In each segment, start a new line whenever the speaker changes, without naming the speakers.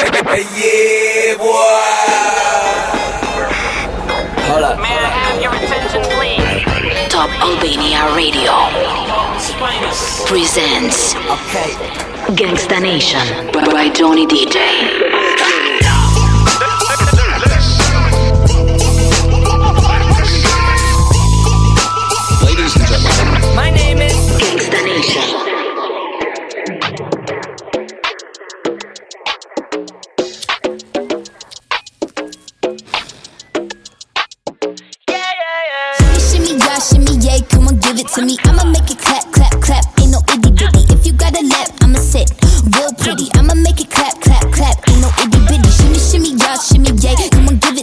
yeah, boy. Hold up.
May I have your attention, please?
Top Albania Radio presents
Okay.
Gangsta Nation by Johnny DJ.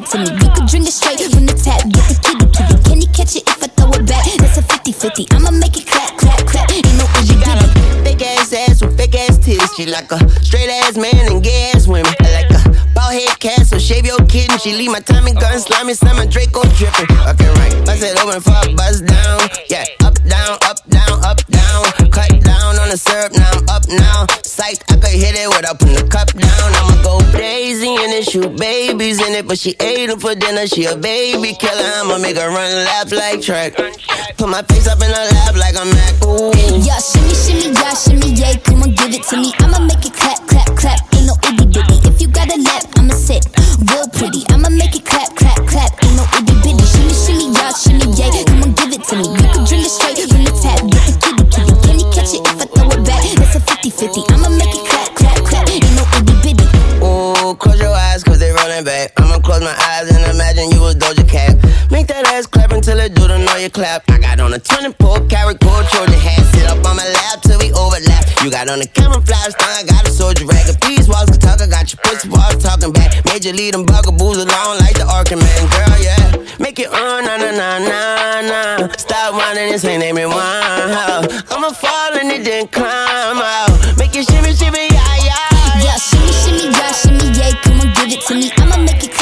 It to me. You can drink it straight from the tap, get the kitty kitty. Can you catch it if I throw it back? That's a 50-50. I'ma make it clap, clap, clap. Ain't no itty bitty.
Big ass ass with big ass titties. She like a straight ass man and gay ass women. I like a bald head cat, so shave your kitten. She leave my Tommy gun slimy, slime Draco dripping. Okay, right. Bust it open a buzz down. Yeah, up, down, up, on the syrup, now I'm up now. Psych, I could hit it without putting the cup down. I'ma go crazy and it, shoot babies in it. But she ate them for dinner, she a baby killer. I'ma make her run laugh like track. Put my face up in her lap like I'm Mac. Ooh.
Yeah, shimmy, shimmy, yeah, shimmy, yeah, come on, give it to me. I'ma make it clap, clap, clap. Ain't no itty bitty. If you got a lap, I'ma sit real pretty. I'ma make it clap, clap, clap. Ain't no itty bitty. You clap.
I got on a 24 karat gold Trojan hat. Sit up on my lap till we overlap. You got on a camouflage thong, I got a soldier rag. If these walls can talk, I got your pussy walls talking back. Major lead them bugaboos along like the Arkham man. Girl, yeah. Make it on, na na na na na. Stop whining, this ain't it one. I'ma fall and it then climb out. Make it shimmy, shimmy, yeah, yeah.
Yeah, shimmy, shimmy, yeah, shimmy, yeah, come on, give it to me. I'ma make it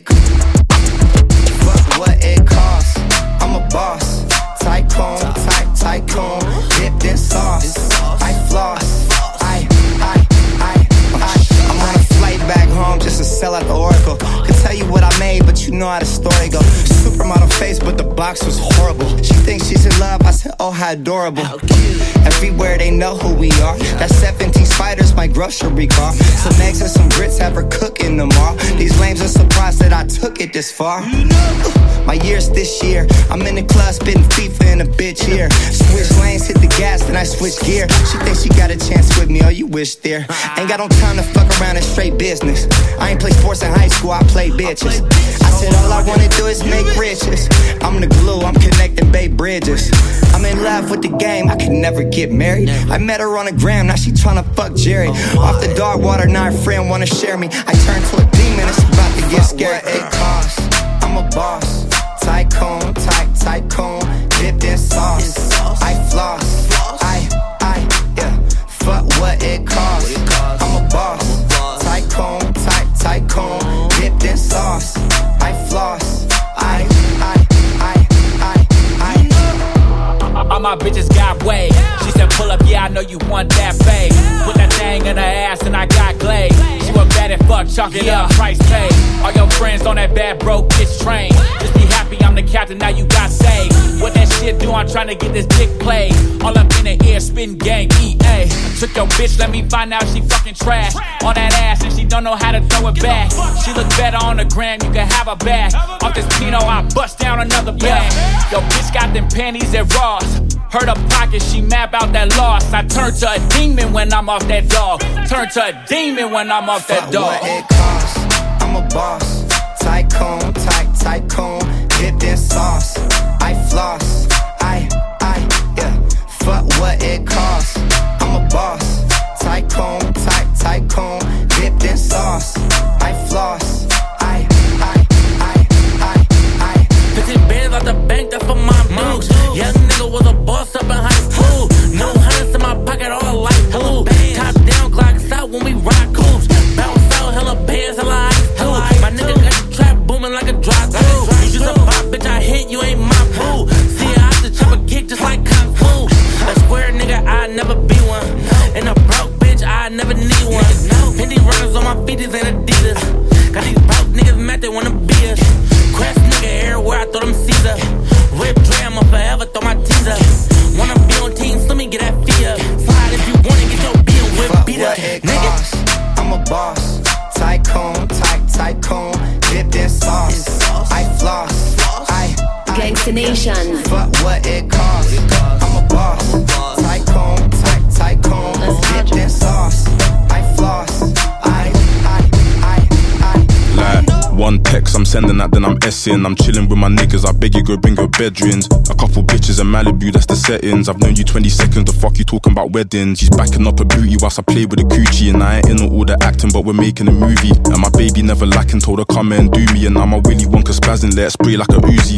it.
Fuck what it costs. I'm a boss. Tycoon, type tycoon. Dipped in sauce. I floss. I, I, I, I. I'm on a flight back home just to sell out the Oracle. Could tell you what I made, but you know how the story go. Supermodel face, but the box was. Oh, how adorable. Everywhere they know who we are. That's 17 spiders, my grocery car. Some eggs and some grits have her cooking them all. These lames are surprised that I took it this far. My year's this year. I'm in the club spitting FIFA in a bitch here. Switch lanes, hit the gas, then I switch gear. She thinks she got a chance with me, oh, you wish there. Ain't got no time to fuck around in straight business. I ain't play sports in high school, I play bitches. I said all I wanna do is make riches. I'm the glue, I'm connecting Bay Bridges. I'm in love with the game, I could never get married. I met her on the gram, now she tryna fuck Jerry. Oh, Off the dark water, now her friend wanna share me. I turned to a demon, it's about to get scary. What it costs, I'm a boss. Tycoon, type tycoon, dipped in sauce. I floss, I, I, yeah. Fuck what it costs.
All my bitches got way. She said, pull up, yeah, I know you want that babe. Put that thing in her ass and I got glaze. Bad at fuck, chalk it up, price paid. All your friends on that bad broke bitch train. Just be happy I'm the captain, now you got saved. What that shit do I'm trying to get this dick played. All up in the air, spin game, EA. Took your bitch, let me find out she fucking trash. On that ass, and she don't know how to throw it back. She look better on the gram, you can have her back. Off this Pino, I bust down another bag. Yo, bitch got them panties at Ross. Heard her pocket, she map out that loss. I turn to a demon when I'm off that dog. Turn to a demon when I'm off that
Fuck
dog.
what it costs. I'm a boss. Tycoon, type tycoon. Dipped in sauce. I floss. I, I, yeah. Fuck what it costs. I'm a boss. Tycoon, type tycoon. Dipped in sauce. I floss. I, I, I, I, I.
15 bands out the bank, that's for my moves. Young nigga was a boss up in one
text I'm sending that, then I'm essing. I'm chilling with my niggas. I beg you go bring your bedrooms. A couple bitches in Malibu, that's the settings. I've known you 20 seconds. The fuck you talking about weddings? She's backing up a booty whilst I play with a coochie, and I ain't in all the acting, but we're making a movie. And my baby never lacking, told her come and do me, and now my Willy Wonka spazzing, let it spray like a Uzi.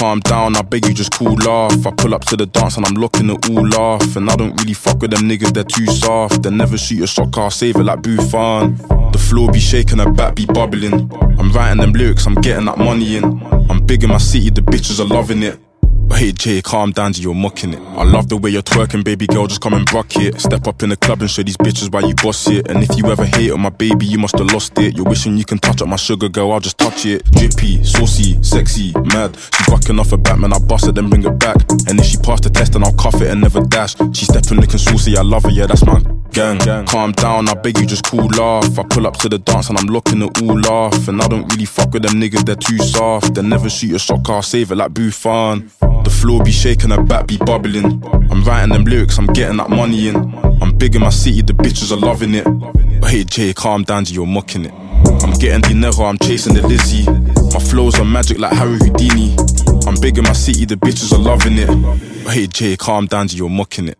Calm down, I beg you, just cool off. I pull up to the dance and I'm looking it all off. And I don't really fuck with them niggas, they're too soft. They never shoot a shot, car save it like Buffon. The floor be shaking, the back be bubbling. I'm writing them lyrics, I'm getting that money in. I'm big in my city, the bitches are loving it. But hey Jay, calm down, you're mocking it. I love the way you're twerking, baby girl, just come and rock it. Step up in the club and show these bitches why you boss it. And if you ever hate on my baby, you must have lost it. You're wishing you can touch up my sugar girl, I'll just touch it. Drippy, saucy, sexy, mad. She bucking off a Batman, I bust it, then bring it back. And if she passed the test, then I'll cuff it and never dash. She stepping looking saucy, I love her, yeah, that's my gang. gang, Calm down, I beg you, just cool off. I pull up to the dance and I'm looking it all off. And I don't really fuck with them niggas, they're too soft. They never shoot a shot, car save it like Buffon. The floor be shaking, the back be bubbling. I'm writing them lyrics, I'm getting that money in. I'm big in my city, the bitches are loving it. But hey Jay, calm down, G, you're mocking it. I'm getting dinero, I'm chasing the Lizzie. My flows are magic like Harry Houdini. I'm big in my city, the bitches are loving it. But hey Jay, calm down, G, you're mocking it.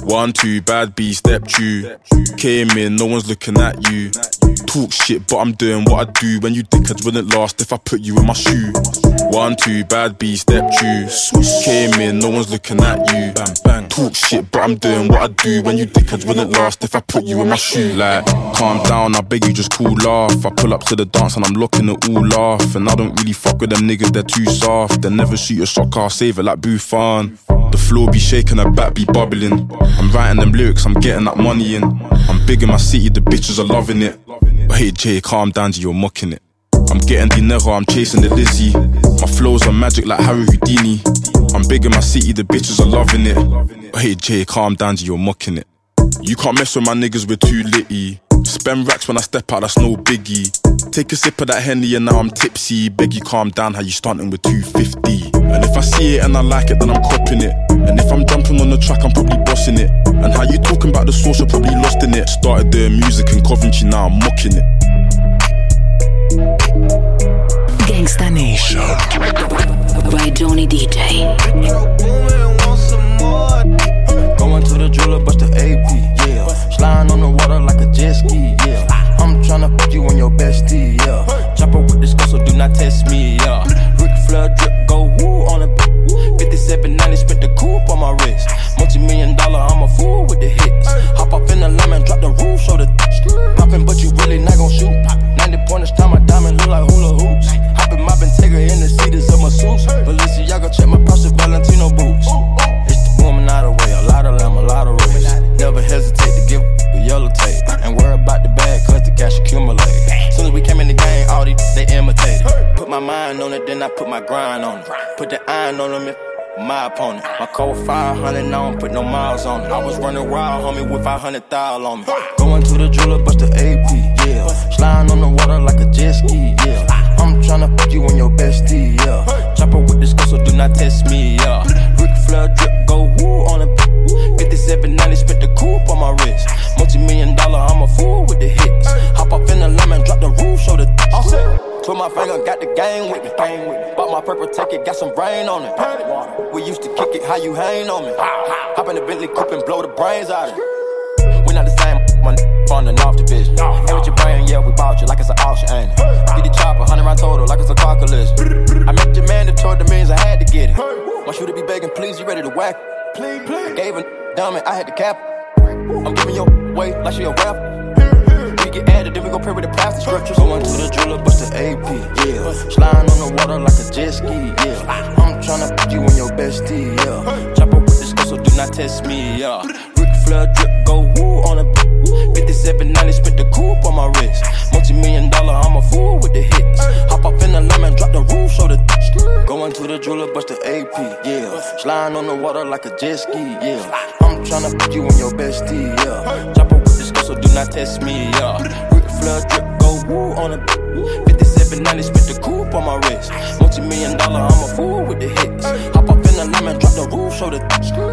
One, two, bad B, step two. Came in, no one's looking at you. Talk shit, but I'm doing what I do. When you dickheads wouldn't last if I put you in my shoe. One, two, bad B, step two. Came in, no one's looking at you. Bang, bang. Talk shit, but I'm doing what I do. When you dickheads wouldn't last if I put you in my shoe. Like, calm down, I beg you, just cool off. I pull up to the dance and I'm looking it all off. And I don't really fuck with them niggas, they're too soft. They never shoot a shot, car save it like Buffon. The floor be shaking, the back be bubbling. I'm writing them lyrics, I'm getting that money in. I'm big in my city, the bitches are loving it. But hey Jay, calm down, G, you're mocking it. I'm getting dinero, I'm chasing the Lizzie. My flows are magic like Harry Houdini. I'm big in my city, the bitches are loving it. Hey Jay, calm down, you're mocking it. You can't mess with my niggas, we're too litty. Spend racks when I step out, that's no biggie. Take a sip of that Henny and now I'm tipsy. Beg you calm down, how you starting with 250? And if I see it and I like it, then I'm copping it. And if I'm jumping on the track, I'm probably bossing it. And how you talking about the source, you're probably lost in it. Started doing music in Coventry, now I'm mocking it.
Gangsta Nation. By Johnny DJ.
Going to the jeweler, bust the AP, yeah. Sliding on the water like a jet ski, yeah. I'm tryna fuck you and your bestie, yeah. Chopper with this girl, so do not test me, yeah. Ric Flair drip, go woo on a 5790, spent the coupe on my wrist. Multi million dollar, I'm a fool with the hits. Hop off in the lemon, drop the roof, show the poppin', but you really not gon' shoot. 90 pointers, time my diamond look like hula hoops. Moppin' Tigger in the seats of my suits. Balenciaga, check my Prada Valentino boots. It's the woman out of way, a lot of them, a lot of race. Never hesitate to give the yellow tape. And worry about the bag, cause the cash accumulate. Soon as we came in the game, all these, they imitated. Put my mind on it, then I put my grind on it. Put the iron on them
my opponent. My code 500, I don't put no miles on it. I was running wild, homie, with 500 thou on me. Going to the jeweler, bust the AP, yeah. Sliding on the water like a jet ski, yeah. Tryna fuck you and your bestie, yeah. Chopper with this girl, so do not test me, yeah. Ric Flair drip, go woo on a 5790, spit the coupe on my wrist. Multi million dollar, I'm a fool with the hits. Hop off in the lemon, drop the roof, show the. All set. Put my finger, got the game with me. Game with me. Bought my purple ticket, got some rain on it. We used to kick it, how you hang on me. Hop in the Bentley coupe and blow the brains out of it. We not the same, my on and off the bitch. Ain't with your brain, yeah, we bought you like it's an auction, ain't it? Get the chopper, 100 round total, like it's a car collision. I met your man that told the means I had to get it. My shooter be begging, please, you ready to whack? Please, please. I gave a dumb I had to cap. I'm giving your way like she a rap get added, then we gon' pray with the plastic scriptures. Going to the jeweler, bust the AP, yeah. Sliding on the water like a jet ski, yeah. I'm tryna put you in your bestie, yeah. Chopper with this girl, so do not test me, yeah. Ric Flair drip, go woo on a 5790, spent the coupe on my wrist. Multi million dollar, I'm a fool with the hits. Hop up in the lemon, drop the roof, show the. Going to the jeweler, bust the AP, yeah. Sliding on the water like a jet ski, yeah. I'm tryna put you in your bestie, yeah. Chopper so do not test me, yeah. Ric Flair drip, go woo on a 5790, spent the coupe on my wrist. Multi million dollar, I'm a fool with the hits. Hop up in the lemon, drop the roof, show the.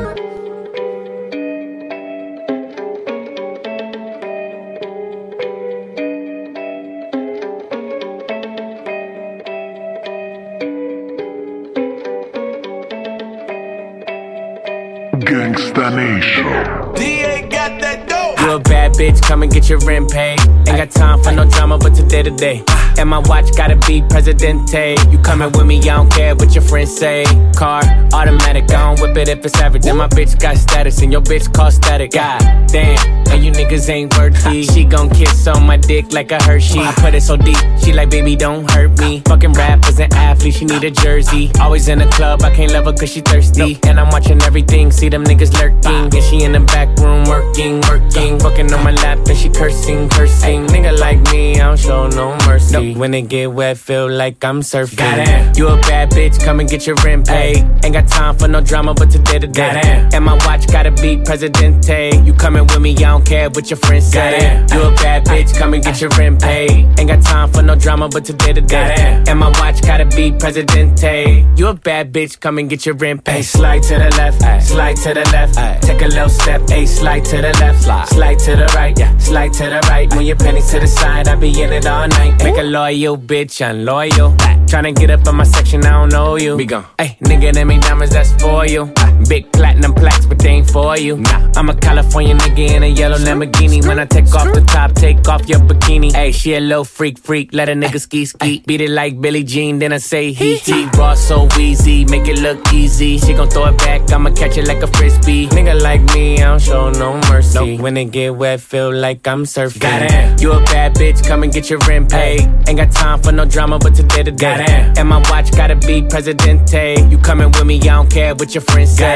bitch, come and get your rent paid. Ain't got time for no drama, but today to day. And my watch gotta be Presidente. You coming with me, I don't care what your friends say. Car, automatic, I don't whip it if it's average. And my bitch got status, and your bitch call static. God damn, and you niggas ain't worthy. She gon' kiss on my dick like a Hershey. I put it so deep, she like, baby, don't hurt me. Fucking rappers and athletes, she need a jersey. Always in the club, I can't love her cause she thirsty. And I'm watching everything, see them niggas lurking. And she in the back room working, working fucking on my lap and she cursing, cursing. Nigga like me, I don't show no mercy. When it get wet, feel like I'm surfing. Goddamn. You a bad bitch, come and get your rent paid. Ain't got time for no drama, but today to day. And my watch gotta be Presidente. You coming with me, I don't care what your friends say. You a bad bitch, come and get your rent paid. Ain't got time for no drama, but today to day. And my watch gotta be Presidente. You a bad bitch, come and get your rent paid. Slide to the left, slide to the left. Take a little step, a slide to the left, slide Slide to the right, yeah. Slide to the right. When your pennies to the side, I be in it all night. Make a loyal bitch unloyal. Tryna get up in my section, I don't know you. Be gone. Hey, nigga, them ain't diamonds, that's for you. Big platinum plaques, but they ain't for you. Nah, I'm a California nigga in a yellow Lamborghini. When I take off the top, take off your bikini. Hey, she a little freak, freak. Let a nigga ski, ski. Beat it like Billie Jean, then I say he, he. Raw so easy, make it look easy. She gon' throw it back, I'ma catch it like a frisbee. Nigga like me, I don't show no mercy. When it get wet, feel like I'm surfing. Goddamn. You a bad bitch, come and get your rent paid. Ain't got time for no drama, but today to day. And my watch gotta be Presidente. You coming with me, I don't care what your friends say.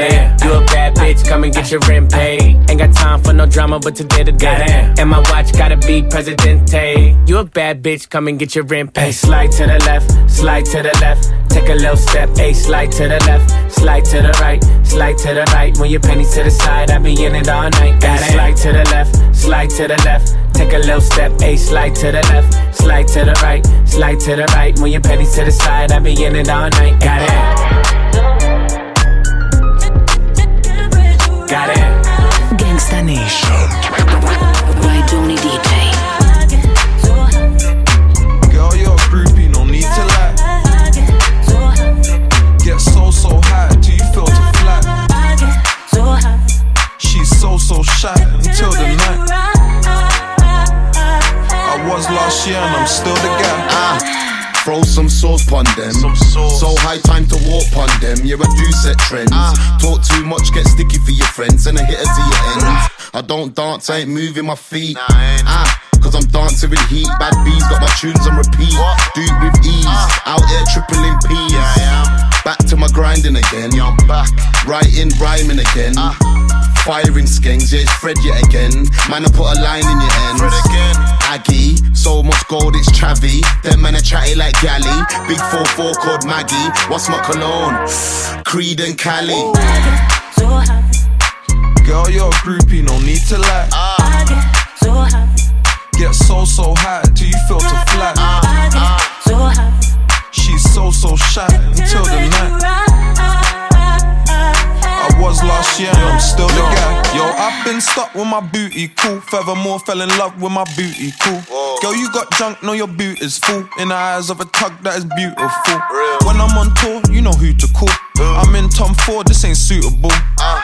You a bad bitch, come and get your rent paid. Ain't got time for no drama, but today to day. And my watch gotta be Presidente. You a bad bitch, come and get your rent paid. Slide to the left, slide to the left. Take a little step, a slide to the left, slide to the right, slide to the right. When your pennies to the side, I be in it all night. Gotta slide to the left, slide to the left. Take a little step, a slide to the left, slide to the right, slide to the right. When your pennies to the side, I be in it all night. Got it. Got it.
Gangsta Nation. By Johnny DJ.
Girl, you're a groupie, no need to lie. Get so, so high, do you feel to fly? She's so, so shy until the night. I was last year and I'm still the guy.
Ah. Throw some sauce pon them. So high time to walk pon them. Yeah, I do set trends. Uh. Talk too much, get sticky for your friends, and I hit it to your ends. I don't dance, I ain't moving my feet. Nah, ah, cause I'm dancing with heat. Bad bees got my tunes on repeat. What? Do it with ease. Uh. Out here tripling P's. Yeah, Back to my grinding again. Yeah, I'm back. Writing, rhyming again. Uh firing skanks, yeah, it's Fred yet again. Man, I put a line in your end. Fred again. Aggie, so much gold, it's Travi. Them men are chatty like Galley. Big 4-4 called Maggie. What's my cologne? Creed and Cali.
Girl, you're a groupie, no need to lie. Get so, so high till you feel to flat. Ah, ah. She's so, so shy until the night. I was last year, I'm still the guy. Yo, I've been stuck with my booty, cool. Furthermore, fell in love with my booty, cool. Girl, you got junk, know your boot is full. In the eyes of a tug that is beautiful. When I'm on tour, you know who to call. I'm in Tom Ford, this ain't suitable.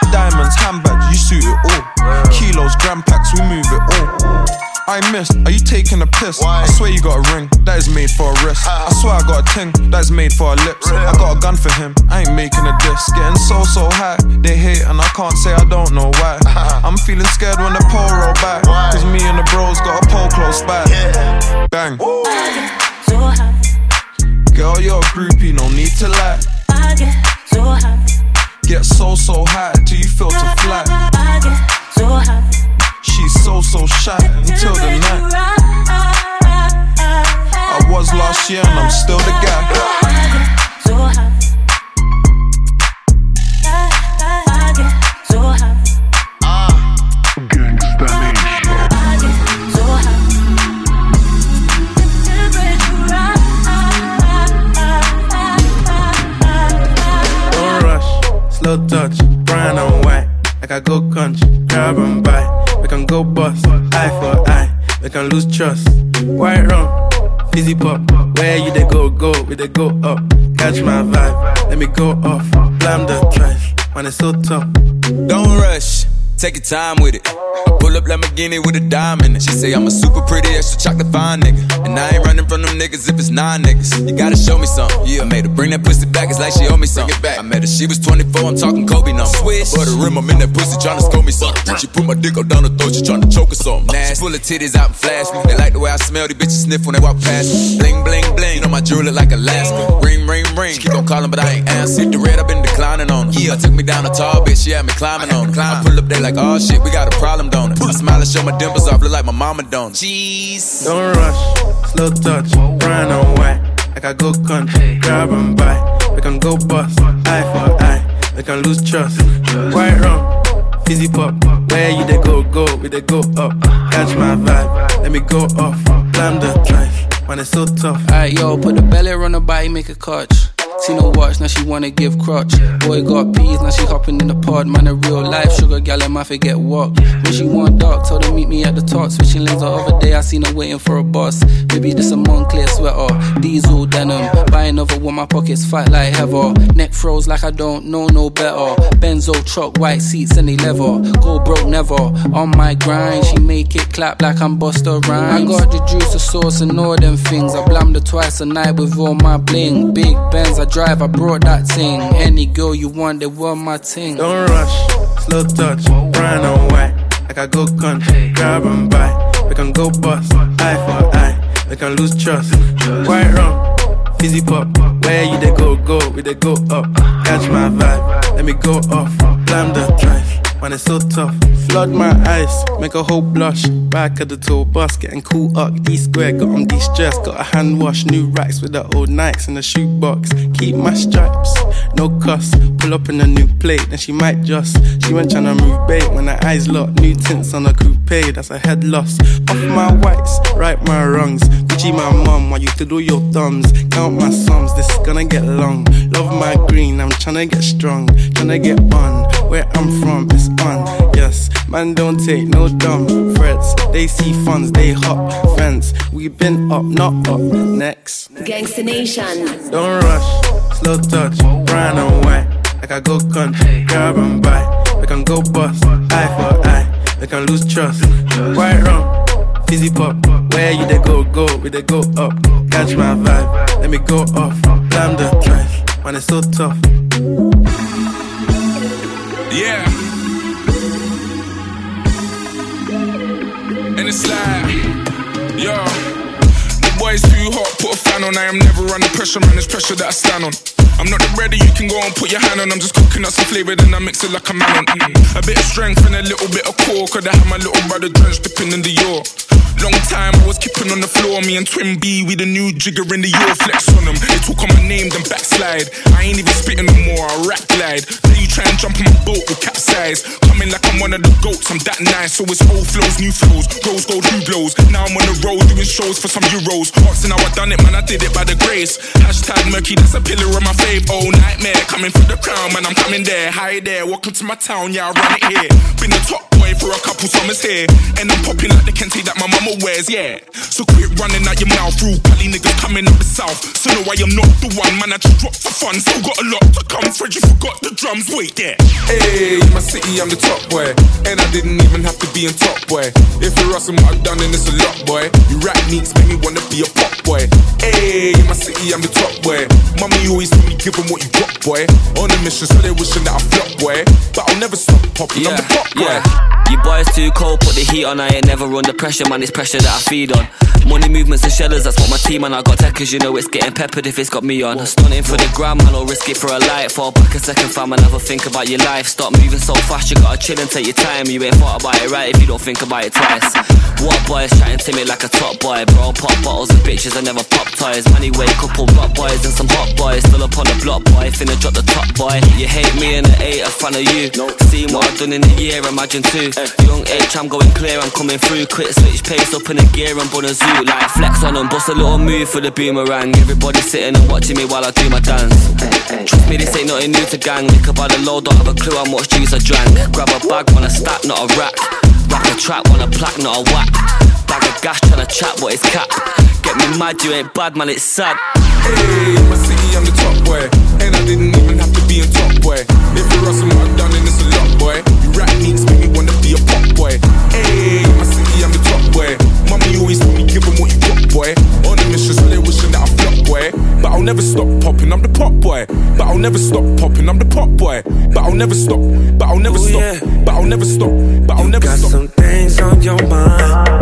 Diamonds, handbags, you suit it all. Kilos, gram packs, we move it all. I missed, are you taking a piss? I swear you got a ring, that is made for a wrist. I swear I got a ting, that is made for her lips. I got a gun for him, I ain't making a diss. Getting so, so high, they hate, and I can't say I don't know why. I'm feeling scared when the pole roll back. Cause me and the bros got a pole close by. Bang. Girl, you're a groupie, no need to lie. Get so, so high till you feel to fly. She's so, so shy until the night. I was last year and I'm still the guy.
Catch my vibe, let me go off. Blam the trash, man, it's so tough.
Don't rush, take your time with it. Pull up Lamborghini with a diamond. She say I'm a super pretty, extra chocolate fine nigga. And I ain't running from them niggas if it's nine niggas. You gotta show me something. Yeah, I made her bring that pussy back, it's like she owe me something. Back. I met her, she was 24, I'm talking Kobe number. Swish. But the rim, I'm in that pussy tryna score me something. She put my dick up down her throat, she tryna choke or something. Nasty. She full of titties out and flash me. They like the way I smell, these bitches sniff when they walk past me. Bling, bling, bling. You know my jewelry like Alaska. Ring, ring, ring. She keep on calling, but I ain't answer. The red, I've been declining on her. Yeah, took me down a tall bitch, she had me climbing on her. I pull up there like, oh shit, we got a problem, don't it? I smile and show my dimples off, look like my mama don't. Jeez.
Don't rush, slow touch, brown and white. Like I go country, grab and buy. We can go bust, eye for eye. We can lose trust. White rum, fizzy pop. Where you they go, go, we they go up. Catch my vibe, let me go off. Blam the drive, man, it's so tough.
Alright, yo, put the belly on the body, make a catch. See no watch, now she wanna give crutch. Boy got peas, now she hopping in the pod. Man, a real life sugar gal, and my forget walk. When she want dark, told her meet me at the top. Switching lanes the other day, I seen her waiting for a bus. Maybe this a Moncler sweater, diesel denim. Buy another one, my pockets fat like heather. Neck froze like I don't know no better. Benzo truck, white seats, and they leather. Go broke never. On my grind, she make it clap like I'm Busta Rhymes. I got the juice, the sauce, and all them things. I blammed her twice a night with all my bling. Big Benz, I drive, I brought that thing. Any girl you want, they want my ting.
Don't rush, slow touch, brown and white. Like I go country, grab and buy. We can go bust, eye for eye. We can lose trust. White rum, fizzy pop. Where you they go, go, we they go up. Catch my vibe, let me go off. Drive, man, it's so tough. Flood my eyes, make a whole blush. Back of the tour bus, getting cool up. D square, got on de-stressed. Got a hand wash, new racks with the old Nikes in the shoebox. Keep my stripes, no cuss. Pull up in a new plate, then she might just. She went tryna move bait when her eyes locked. New tints on a coupe, that's a head loss. Off my whites, right my wrongs. Gucci my mum, while you do your thumbs. Count my sums, this is gonna get long. Love my green, I'm tryna get strong. Tryna get on, where I'm from, it's on. Yes, man, don't take no dumb threats. They see funds, they hop fence. We been up, not up. Next.
Gangsta Nation.
Don't rush, slow touch, brown and white. Like I go country, grab and buy. We can go bust, eye for eye. We can lose trust. White rum, fizzy pop. Where you they go, go, we they go up. Catch my vibe, let me go off. Blam the trash, man, it's so tough.
Yeah. The too hot, put a fan on. I am never under pressure, man. It's pressure that I stand on. I'm not the that you can go and put your hand on. I'm just cooking up some flavor, then I mix it like a man on. Mm. A bit of strength and a little bit of core. Could I have my little brother drenched dipping in the York? Long time I was keeping on the floor. Me and Twin B, we the new jigger in the York. Flex on them. They talk on my name, then backslide. I ain't even spitting no more. I rap glide. Then you try and jump on my boat with capsize. Coming like I'm one of the goats. I'm that nice, so it's old flows, new flows. Rose gold, new blows? Now I'm on the road doing shows for some euros. Asking how I done it, man. I did it by the grace. Hashtag murky, that's a pillar of my fave. Oh nightmare, coming for the crown, man. I'm coming there. Hi there, welcome to my town. Yeah, I run it here. Been the top boy for a couple summers here, and I'm popping like the Kente that my mama wears. Yeah. So quit running out your mouth, rude Cali niggas coming up the south. So no, I am not the one, man. I just drop for fun. Still got a lot to come. Fred, you forgot the drums. Wait there.
Hey, my city, I'm the top boy. And I didn't even have to be in top boy. If you're asking what I've done, then it's a lot, boy. You rap needs make me wanna be a pop boy. Hey, my city, I'm the top boy. Mommy always told me, give give 'em what you got, boy. On a mission, so they wishing that I flop, boy. But I'll never stop popping, I'm the pop boy.
You boys too cold, put the heat on. I ain't never under pressure, man. It's pressure that I feed on. Money movements and shellers, that's what my team and I got techers. You know it's getting peppered if it's got me on. Stunning for the gram, man. I'll risk it for a light. Fall back a second, fam, and have a think about your life. Stop moving so fast, you gotta chill and take your time. You ain't thought about it right if you don't think about it twice. What boys chatting to me like a top boy, bro? Pop bottles and bitches, I never pop toys. Money way, couple rock boys and some hot boys. Still up on the block, boy. Finna drop the top, boy. You hate me and the eight a front of you. See what I've done in a year, imagine two. Young H, I'm going clear, I'm coming through. Quick switch pace up in the gear, I'm on a zoo. Like flex on them, bust a little move for the boomerang. Everybody sitting and watching me while I do my dance. Trust me, this ain't nothing new to gang. Lick up by the load, don't have a clue how much juice I drank. Grab a bag, want a stack, not a rack. Rack a trap, want a plaque, not a whack. Bag of gas, tryna chat, but it's cap. Get me mad, you ain't bad, man, it's sad.
Hey, never stop popping, I'm the pop boy. But I'll never stop, but I'll never oh, stop, but I'll never stop, but I'll never
got
stop.
some things on your mind.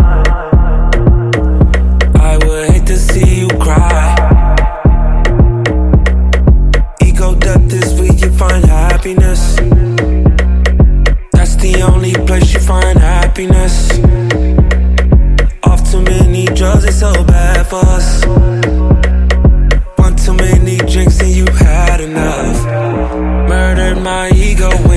Murdered my ego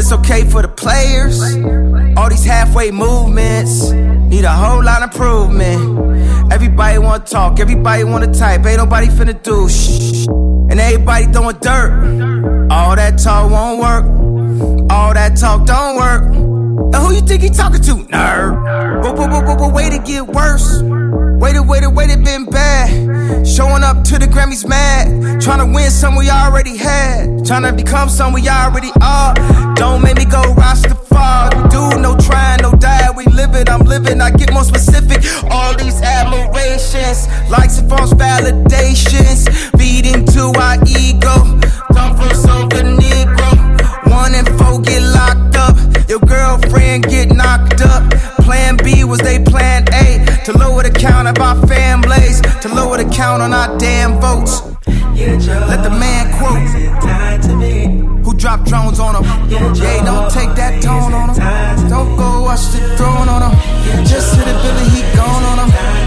it's
okay for the players. All these halfway movements need a whole lot of improvement. Everybody wanna talk, everybody wanna type, ain't nobody finna do shh. And everybody throwing dirt. All that talk won't work. All that talk don't work. And who you think he talking to? Nerd. But, but, but, but, but wait to get worse. Waited, waited, waited, been bad. Showing up to the Grammys mad. Trying to win some we already had. Trying to become some we already are. Don't make me go Rastafari. Do no trying, no die. We live it, I'm living. I get more specific. All these admirations, likes and false validations. Feed into our ego. Come from Silver Negro. One and four get locked up. Your girlfriend get knocked up. Plan B was they plan A to lower the count of our families, to count on our damn votes. Let the man quote who dropped drones on him. Yeah, don't take that tone on him. Don't go watch the throne on him. Just hit the billy, he gone on him.